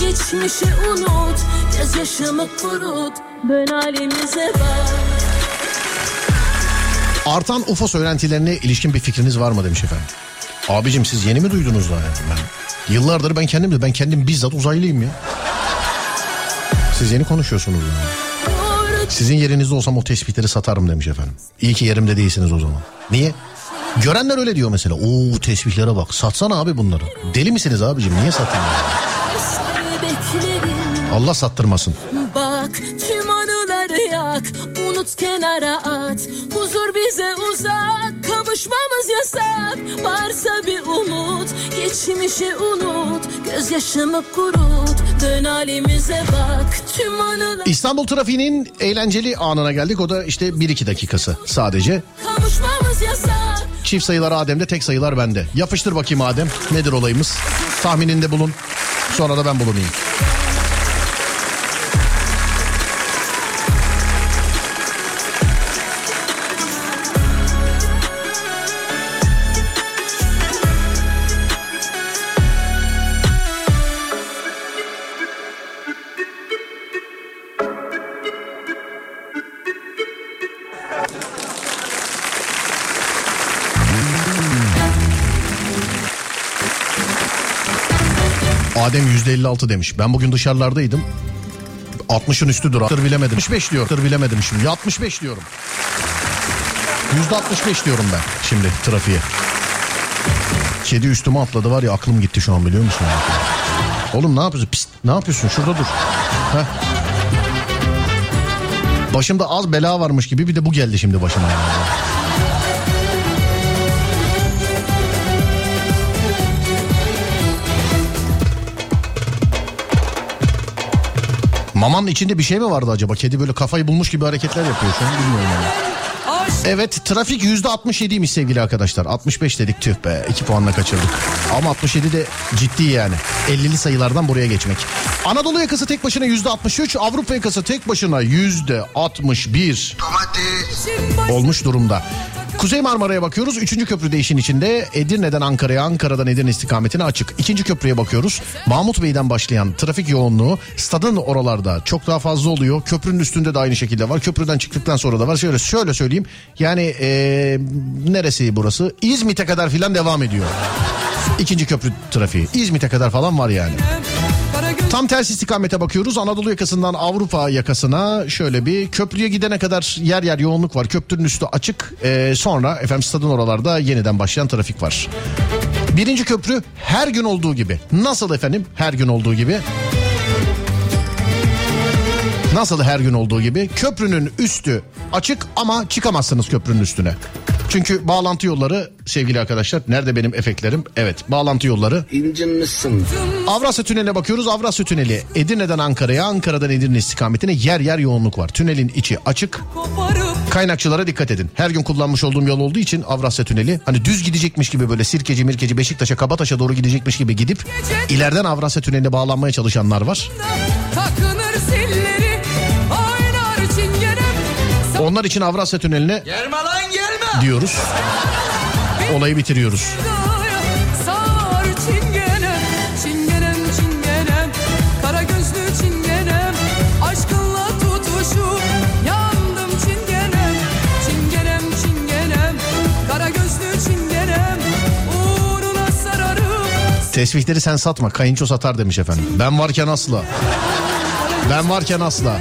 Speaker 9: Geçmişi unut Gözyaşımı kurut Dön halimize bak
Speaker 1: Artan UFO söylentilerine ilişkin bir fikriniz var mı demiş efendim. Abicim siz yeni mi duydunuz daha ya? Ben, yıllardır ben kendim de ben kendim bizzat uzaylıyım ya. Siz yeni konuşuyorsunuz yani. Sizin yerinizde olsam o tespitleri satarım demiş efendim. İyi ki yerimde değilsiniz o zaman. Niye? Görenler öyle diyor mesela. Oo tespitlere bak. Satsana abi bunları. Deli misiniz abicim? Niye satayım? Allah sattırmasın.
Speaker 9: Bak tüm anıları yak Unut kenara at Huzur bize uzak Kavuşmamız yasak Varsa bir umut Geçmişi unut Gözyaşımı kurut Dön halimize bak Tüm anılar
Speaker 1: İstanbul trafiğinin eğlenceli anına geldik. O da işte 1-2 dakikası sadece.
Speaker 9: Kavuşmamız yasak
Speaker 1: Çift sayılar Adem'de tek sayılar bende. Yapıştır bakayım Adem. Nedir olayımız? Tahmininde bulun. Sonra da ben bulunayım. %56 demiş. Ben bugün dışarılardaydım. 60'ın üstüdür. Tır bilemedim. 65 diyor. Tır bilemedim şimdi. 65 diyorum. %65 diyorum ben şimdi trafiğe. Kedi üstüme atladı var ya aklım gitti şu an biliyor musun? Oğlum ne yapıyorsun? Pist, ne yapıyorsun? Şurada dur. Heh. Başımda az bela varmış gibi bir de bu geldi şimdi başıma. yani. Mamanın içinde bir şey mi vardı acaba? Kedi böyle kafayı bulmuş gibi hareketler yapıyor şu an bilmiyorum yani. Evet trafik yüzde 67'ymiş sevgili arkadaşlar. 65 dedik tüh be 2 puanla kaçırdık. Ama 67 de ciddi yani. 50'li sayılardan buraya geçmek. Anadolu yakası tek başına yüzde 63. Avrupa yakası tek başına yüzde 61. Olmuş durumda. Kuzey Marmara'ya bakıyoruz. Üçüncü köprü de işin içinde. Edirne'den Ankara'ya, Ankara'dan Edirne istikametine açık. İkinci köprüye bakıyoruz. Mahmut Bey'den başlayan trafik yoğunluğu stadın oralarda çok daha fazla oluyor. Köprünün üstünde de aynı şekilde var. Köprüden çıktıktan sonra da var. Şöyle şöyle söyleyeyim. Yani ee, neresi burası? İzmit'e kadar filan devam ediyor. İkinci köprü trafiği. İzmit'e kadar falan var yani. Tam ters istikamete bakıyoruz. Anadolu yakasından Avrupa yakasına şöyle bir köprüye gidene kadar yer yer yoğunluk var. Köprünün üstü açık. Ee, sonra efendim stadın oralarda yeniden başlayan trafik var. Birinci köprü her gün olduğu gibi. Nasıl efendim? Her gün olduğu gibi. Nasıl her gün olduğu gibi köprünün üstü açık ama çıkamazsınız köprünün üstüne. Çünkü bağlantı yolları sevgili arkadaşlar nerede benim efektlerim? Evet bağlantı yolları.
Speaker 14: İncinmişsin.
Speaker 1: Avrasya Tüneli'ne bakıyoruz. Avrasya Tüneli Edirne'den Ankara'ya, Ankara'dan Edirne istikametine yer yer yoğunluk var. Tünelin içi açık. Kaynakçılara dikkat edin. Her gün kullanmış olduğum yol olduğu için Avrasya Tüneli hani düz gidecekmiş gibi böyle Sirkeci, Mirkeci, Beşiktaş'a, Kabataş'a doğru gidecekmiş gibi gidip ileriden Avrasya Tüneli'ne bağlanmaya çalışanlar var.
Speaker 10: Takınır
Speaker 1: Onlar için Avrasya Tüneli'ne
Speaker 10: Gelme lan gelme
Speaker 1: diyoruz. Olayı bitiriyoruz.
Speaker 10: Sar çingenem Çingenem çingenem Kara gözlü çingenem Aşkınla tutuşup Yandım çingenem Çingenem çingenem Kara gözlü çingenem Uğruna sararım
Speaker 1: Tesbihleri sen satma kayınço satar demiş efendim. Ben varken asla. Ben varken asla.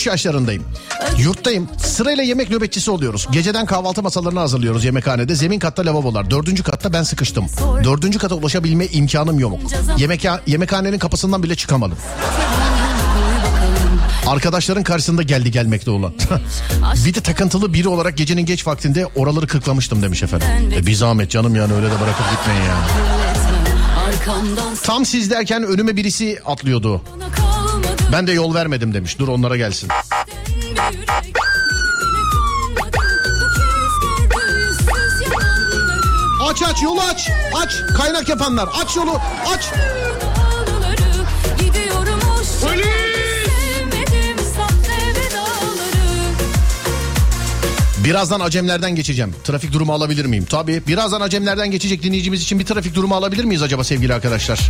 Speaker 1: 12-13 yaşlarındayım. Yurttayım. Sırayla yemek nöbetçisi oluyoruz. Geceden kahvaltı masalarını hazırlıyoruz yemekhanede. Zemin katta lavabolar. Dördüncü katta ben sıkıştım. Dördüncü kata ulaşabilme imkanım yok. Yemek yemekhanenin kapısından bile çıkamadım. Arkadaşların karşısında geldi gelmekte olan. bir de takıntılı biri olarak gecenin geç vaktinde oraları kırklamıştım demiş efendim. E bir zahmet canım yani öyle de bırakıp gitmeyin yani. Tam siz derken önüme birisi atlıyordu. Ben de yol vermedim demiş. Dur onlara gelsin. Aç aç yolu aç. Aç kaynak yapanlar. Aç yolu aç.
Speaker 9: vedaları
Speaker 1: Birazdan acemlerden geçeceğim. Trafik durumu alabilir miyim? Tabii. Birazdan acemlerden geçecek dinleyicimiz için bir trafik durumu alabilir miyiz acaba sevgili arkadaşlar?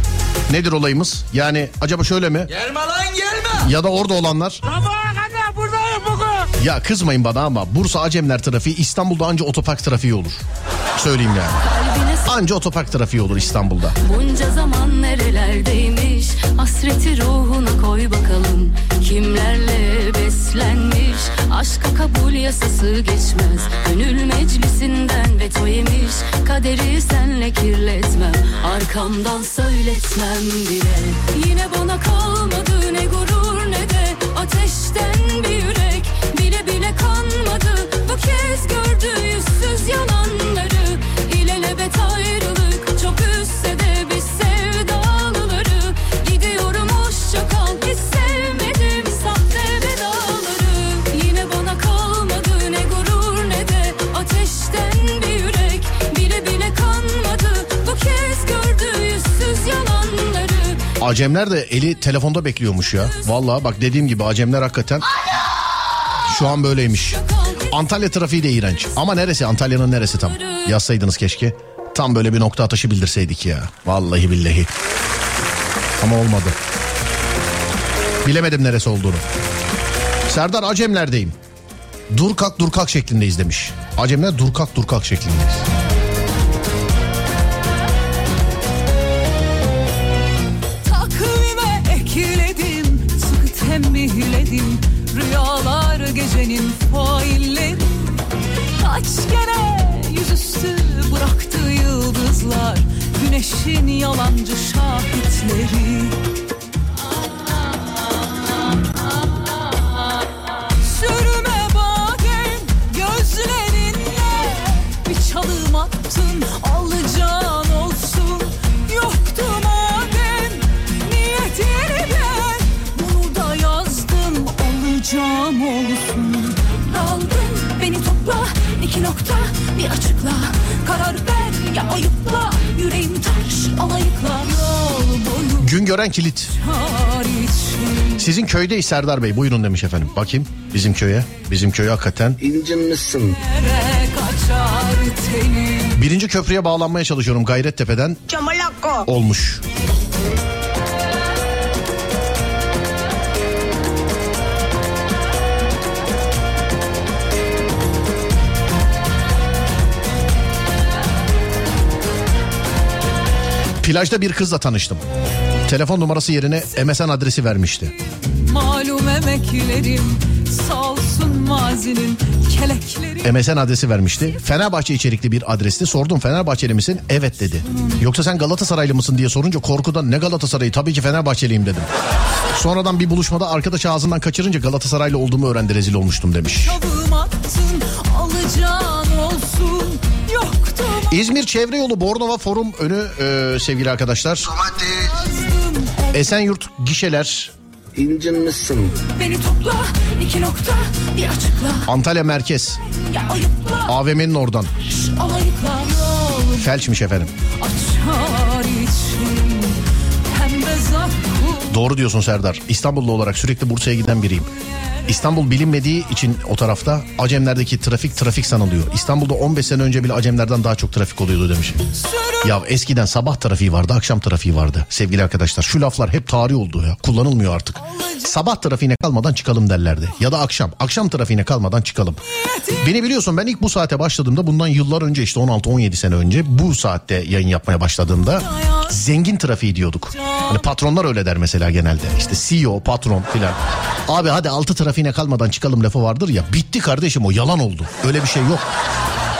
Speaker 1: Nedir olayımız? Yani acaba şöyle mi?
Speaker 3: Gelme lan gelme.
Speaker 1: Ya da orada olanlar? Ya kızmayın bana ama Bursa Acemler trafiği İstanbul'da anca otopark trafiği olur. Söyleyeyim yani. Anca otopark trafiği olur İstanbul'da.
Speaker 9: Bunca zaman nerelerdeymiş Hasreti ruhuna koy bakalım Kimlerle beslenmiş Aşka kabul yasası geçmez Gönül meclisinden veto yemiş Kaderi senle kirletmem Arkamdan söyletmem bile Yine bana kalmadı
Speaker 1: Acemler de eli telefonda bekliyormuş ya. Vallahi bak dediğim gibi Acemler hakikaten şu an böyleymiş. Antalya trafiği de iğrenç. Ama neresi? Antalya'nın neresi tam? Yazsaydınız keşke. Tam böyle bir nokta atışı bildirseydik ya. Vallahi billahi. Ama olmadı. Bilemedim neresi olduğunu. Serdar Acemler'deyim. Dur kalk dur kalk şeklindeyiz demiş. Acemler dur kalk dur kalk şeklindeyiz.
Speaker 10: Rüyalar gecenin failleri Kaç kere yüzüstü bıraktı yıldızlar Güneşin yalancı şahitleri nokta bir açıkla Karar ver ya ayıpla yüreğim taş alayıkla Yol boyu
Speaker 1: Gün gören kilit. Sizin köydeyiz Serdar Bey buyurun demiş efendim. Bakayım bizim köye. Bizim köy hakikaten.
Speaker 14: İncinmişsin.
Speaker 1: Birinci köprüye bağlanmaya çalışıyorum Gayrettepe'den.
Speaker 10: Çamalakko
Speaker 1: Olmuş. Plajda bir kızla tanıştım. Telefon numarası yerine MSN adresi vermişti.
Speaker 10: Malum emeklerim sağ olsun mazinin kelekleri
Speaker 1: MSN adresi vermişti. Fenerbahçe içerikli bir adresti. Sordum Fenerbahçeli misin? Evet dedi. Yoksa sen Galatasaraylı mısın diye sorunca korkudan ne Galatasaray'ı tabii ki Fenerbahçeliyim dedim. Sonradan bir buluşmada arkadaş ağzından kaçırınca Galatasaraylı olduğumu öğrendi rezil olmuştum demiş.
Speaker 10: Attın alacağın olsun
Speaker 1: İzmir Çevre Yolu Bornova Forum önü e, sevgili arkadaşlar. Esenyurt gişeler
Speaker 14: İncinmişsin.
Speaker 10: beni topla iki nokta bir açıkla
Speaker 1: Antalya Merkez AVM'nin oradan. Felçmiş efendim.
Speaker 10: açar azap
Speaker 1: Doğru diyorsun Serdar. İstanbullu olarak sürekli Bursa'ya giden biriyim. İstanbul bilinmediği için o tarafta Acemler'deki trafik trafik sanılıyor. İstanbul'da 15 sene önce bile Acemler'den daha çok trafik oluyordu demiş. Ya eskiden sabah trafiği vardı, akşam trafiği vardı sevgili arkadaşlar. Şu laflar hep tarih oldu ya. Kullanılmıyor artık. Sabah trafiğine kalmadan çıkalım derlerdi. Ya da akşam. Akşam trafiğine kalmadan çıkalım. Beni biliyorsun ben ilk bu saate başladığımda bundan yıllar önce işte 16-17 sene önce bu saatte yayın yapmaya başladığımda zengin trafiği diyorduk. Hani patronlar öyle der mesela genelde. İşte CEO, patron filan. Abi hadi altı trafiğine kalmadan çıkalım lafı vardır ya. Bitti kardeşim o yalan oldu. Öyle bir şey yok.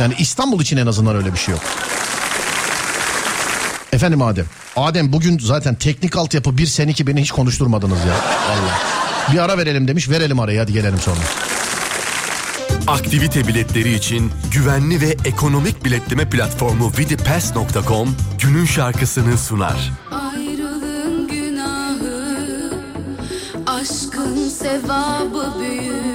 Speaker 1: Yani İstanbul için en azından öyle bir şey yok. Efendim Adem. Adem bugün zaten teknik altyapı bir seneki beni hiç konuşturmadınız ya. Allah. Bir ara verelim demiş. Verelim arayı hadi gelelim sonra.
Speaker 15: Aktivite biletleri için güvenli ve ekonomik biletleme platformu vidipass.com günün şarkısını sunar.
Speaker 10: Ayrılığın Aşkın sevabı büyük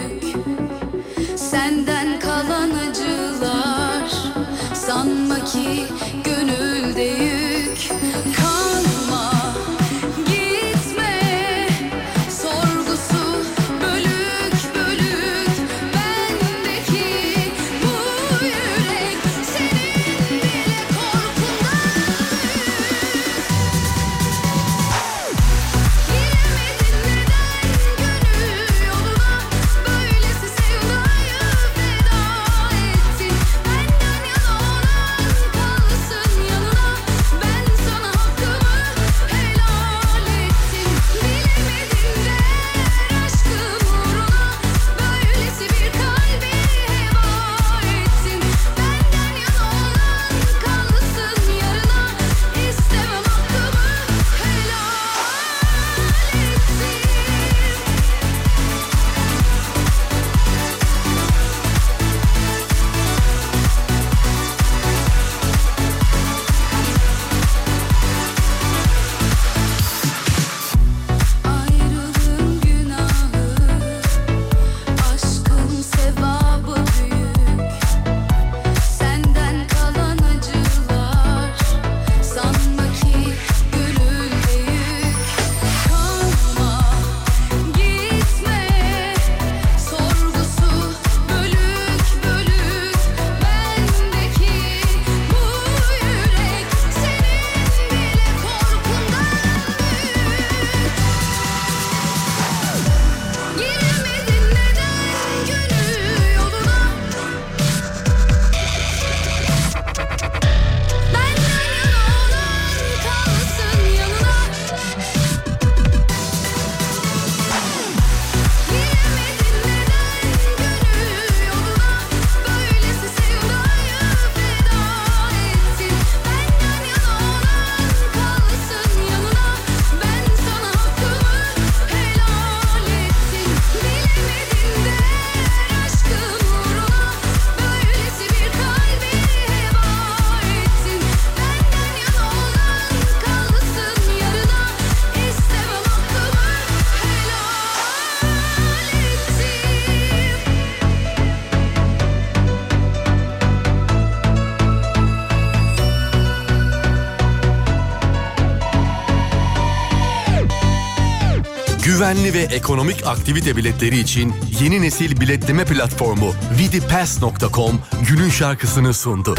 Speaker 15: Güvenli ve ekonomik aktivite biletleri için yeni nesil biletleme platformu vidipass.com günün şarkısını sundu.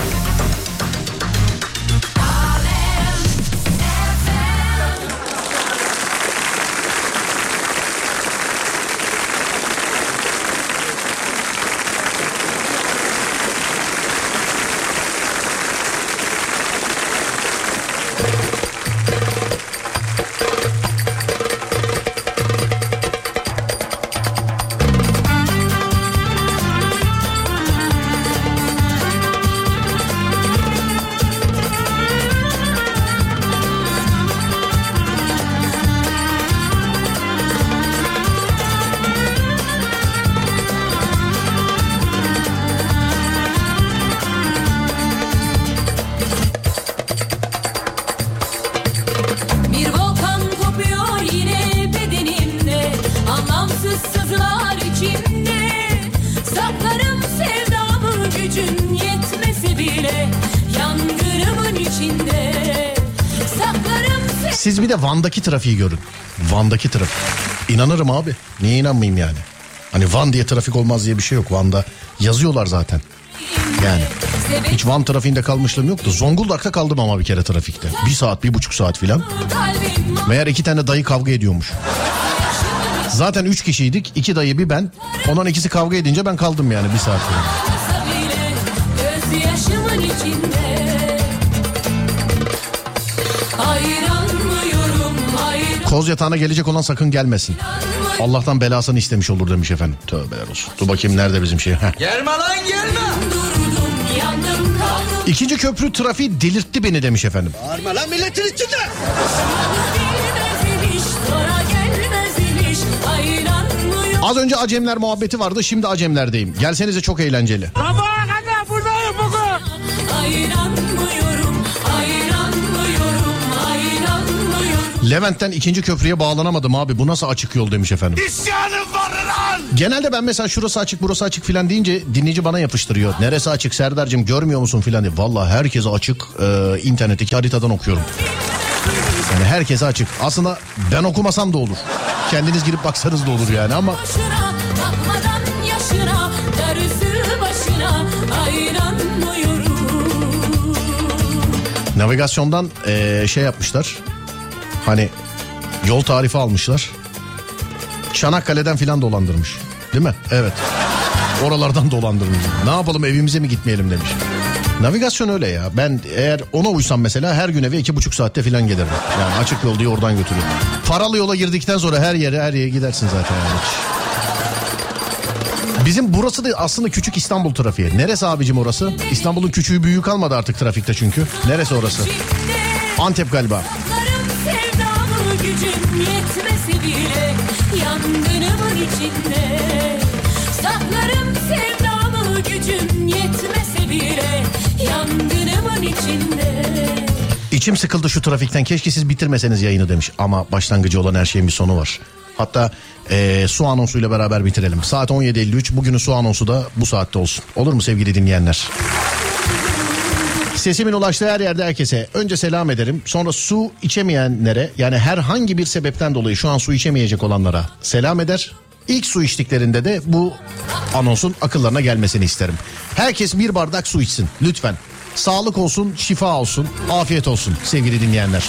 Speaker 1: Siz bir de Van'daki trafiği görün. Van'daki trafik. İnanırım abi. Niye inanmayayım yani? Hani Van diye trafik olmaz diye bir şey yok. Van'da yazıyorlar zaten. Yani hiç Van trafiğinde kalmışlığım yoktu. Zonguldak'ta kaldım ama bir kere trafikte. Bir saat, bir buçuk saat filan. Meğer iki tane dayı kavga ediyormuş. Zaten üç kişiydik. iki dayı bir ben. Ondan ikisi kavga edince ben kaldım yani bir saat falan. Koz yatağına gelecek olan sakın gelmesin. Allah'tan belasını istemiş olur demiş efendim. Tövbeler olsun. Dur bakayım nerede bizim şey. Heh.
Speaker 9: Gelme lan gelme
Speaker 1: İkinci köprü trafiği delirtti beni demiş efendim.
Speaker 9: Bağırma lan milletin içinde
Speaker 1: Az önce Acemler muhabbeti vardı şimdi Acemlerdeyim. Gelsenize çok eğlenceli.
Speaker 9: Sabaha
Speaker 1: Levent'ten ikinci köprüye bağlanamadım abi. Bu nasıl açık yol demiş efendim.
Speaker 9: İsyanım var lan
Speaker 1: Genelde ben mesela şurası açık burası açık filan deyince dinleyici bana yapıştırıyor. Neresi açık Serdar'cığım görmüyor musun filan diye. Valla herkese açık e, internetteki haritadan okuyorum. Yani herkese açık. Aslında ben okumasam da olur. Kendiniz girip baksanız da olur yani ama
Speaker 9: yaşına başına
Speaker 1: navigasyondan e, şey yapmışlar. Hani yol tarifi almışlar. Çanakkale'den filan dolandırmış. Değil mi? Evet. Oralardan dolandırmış. Ne yapalım evimize mi gitmeyelim demiş. Navigasyon öyle ya. Ben eğer ona uysam mesela her gün eve iki buçuk saatte filan gelirim. Yani açık yol diye oradan götürüyor. Paralı yola girdikten sonra her yere her yere gidersin zaten yani. Bizim burası da aslında küçük İstanbul trafiği. Neresi abicim orası? İstanbul'un küçüğü büyüğü kalmadı artık trafikte çünkü. Neresi orası? Antep galiba.
Speaker 9: Gücüm yetmesi bile Yangınımın içinde Saklarım sevdamı gücüm yetmese bile Yangınımın içinde
Speaker 1: İçim sıkıldı şu trafikten keşke siz bitirmeseniz yayını demiş. Ama başlangıcı olan her şeyin bir sonu var. Hatta eee, su anonsuyla beraber bitirelim. Saat 17.53 bugünün su anonsu da bu saatte olsun. Olur mu sevgili dinleyenler? Sesimin ulaştığı her yerde herkese önce selam ederim. Sonra su içemeyenlere yani herhangi bir sebepten dolayı şu an su içemeyecek olanlara selam eder. İlk su içtiklerinde de bu anonsun akıllarına gelmesini isterim. Herkes bir bardak su içsin lütfen. Sağlık olsun, şifa olsun, afiyet olsun sevgili dinleyenler.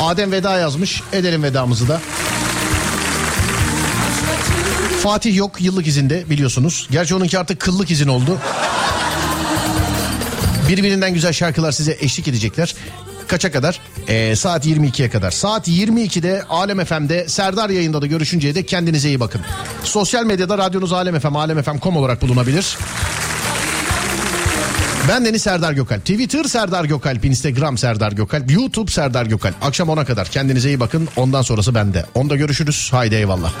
Speaker 1: Adem veda yazmış. Edelim vedamızı da. Fatih yok yıllık izinde biliyorsunuz. Gerçi onunki artık kıllık izin oldu. Birbirinden güzel şarkılar size eşlik edecekler. Kaça kadar? Ee, saat 22'ye kadar. Saat 22'de Alem FM'de Serdar yayında da görüşünceye dek kendinize iyi bakın. Sosyal medyada radyonuz Alem FM, alemfm.com olarak bulunabilir. Ben Deniz Serdar Gökalp. Twitter Serdar Gökalp, Instagram Serdar Gökalp, YouTube Serdar Gökalp. Akşam 10'a kadar kendinize iyi bakın. Ondan sonrası bende. Onda görüşürüz. Haydi eyvallah.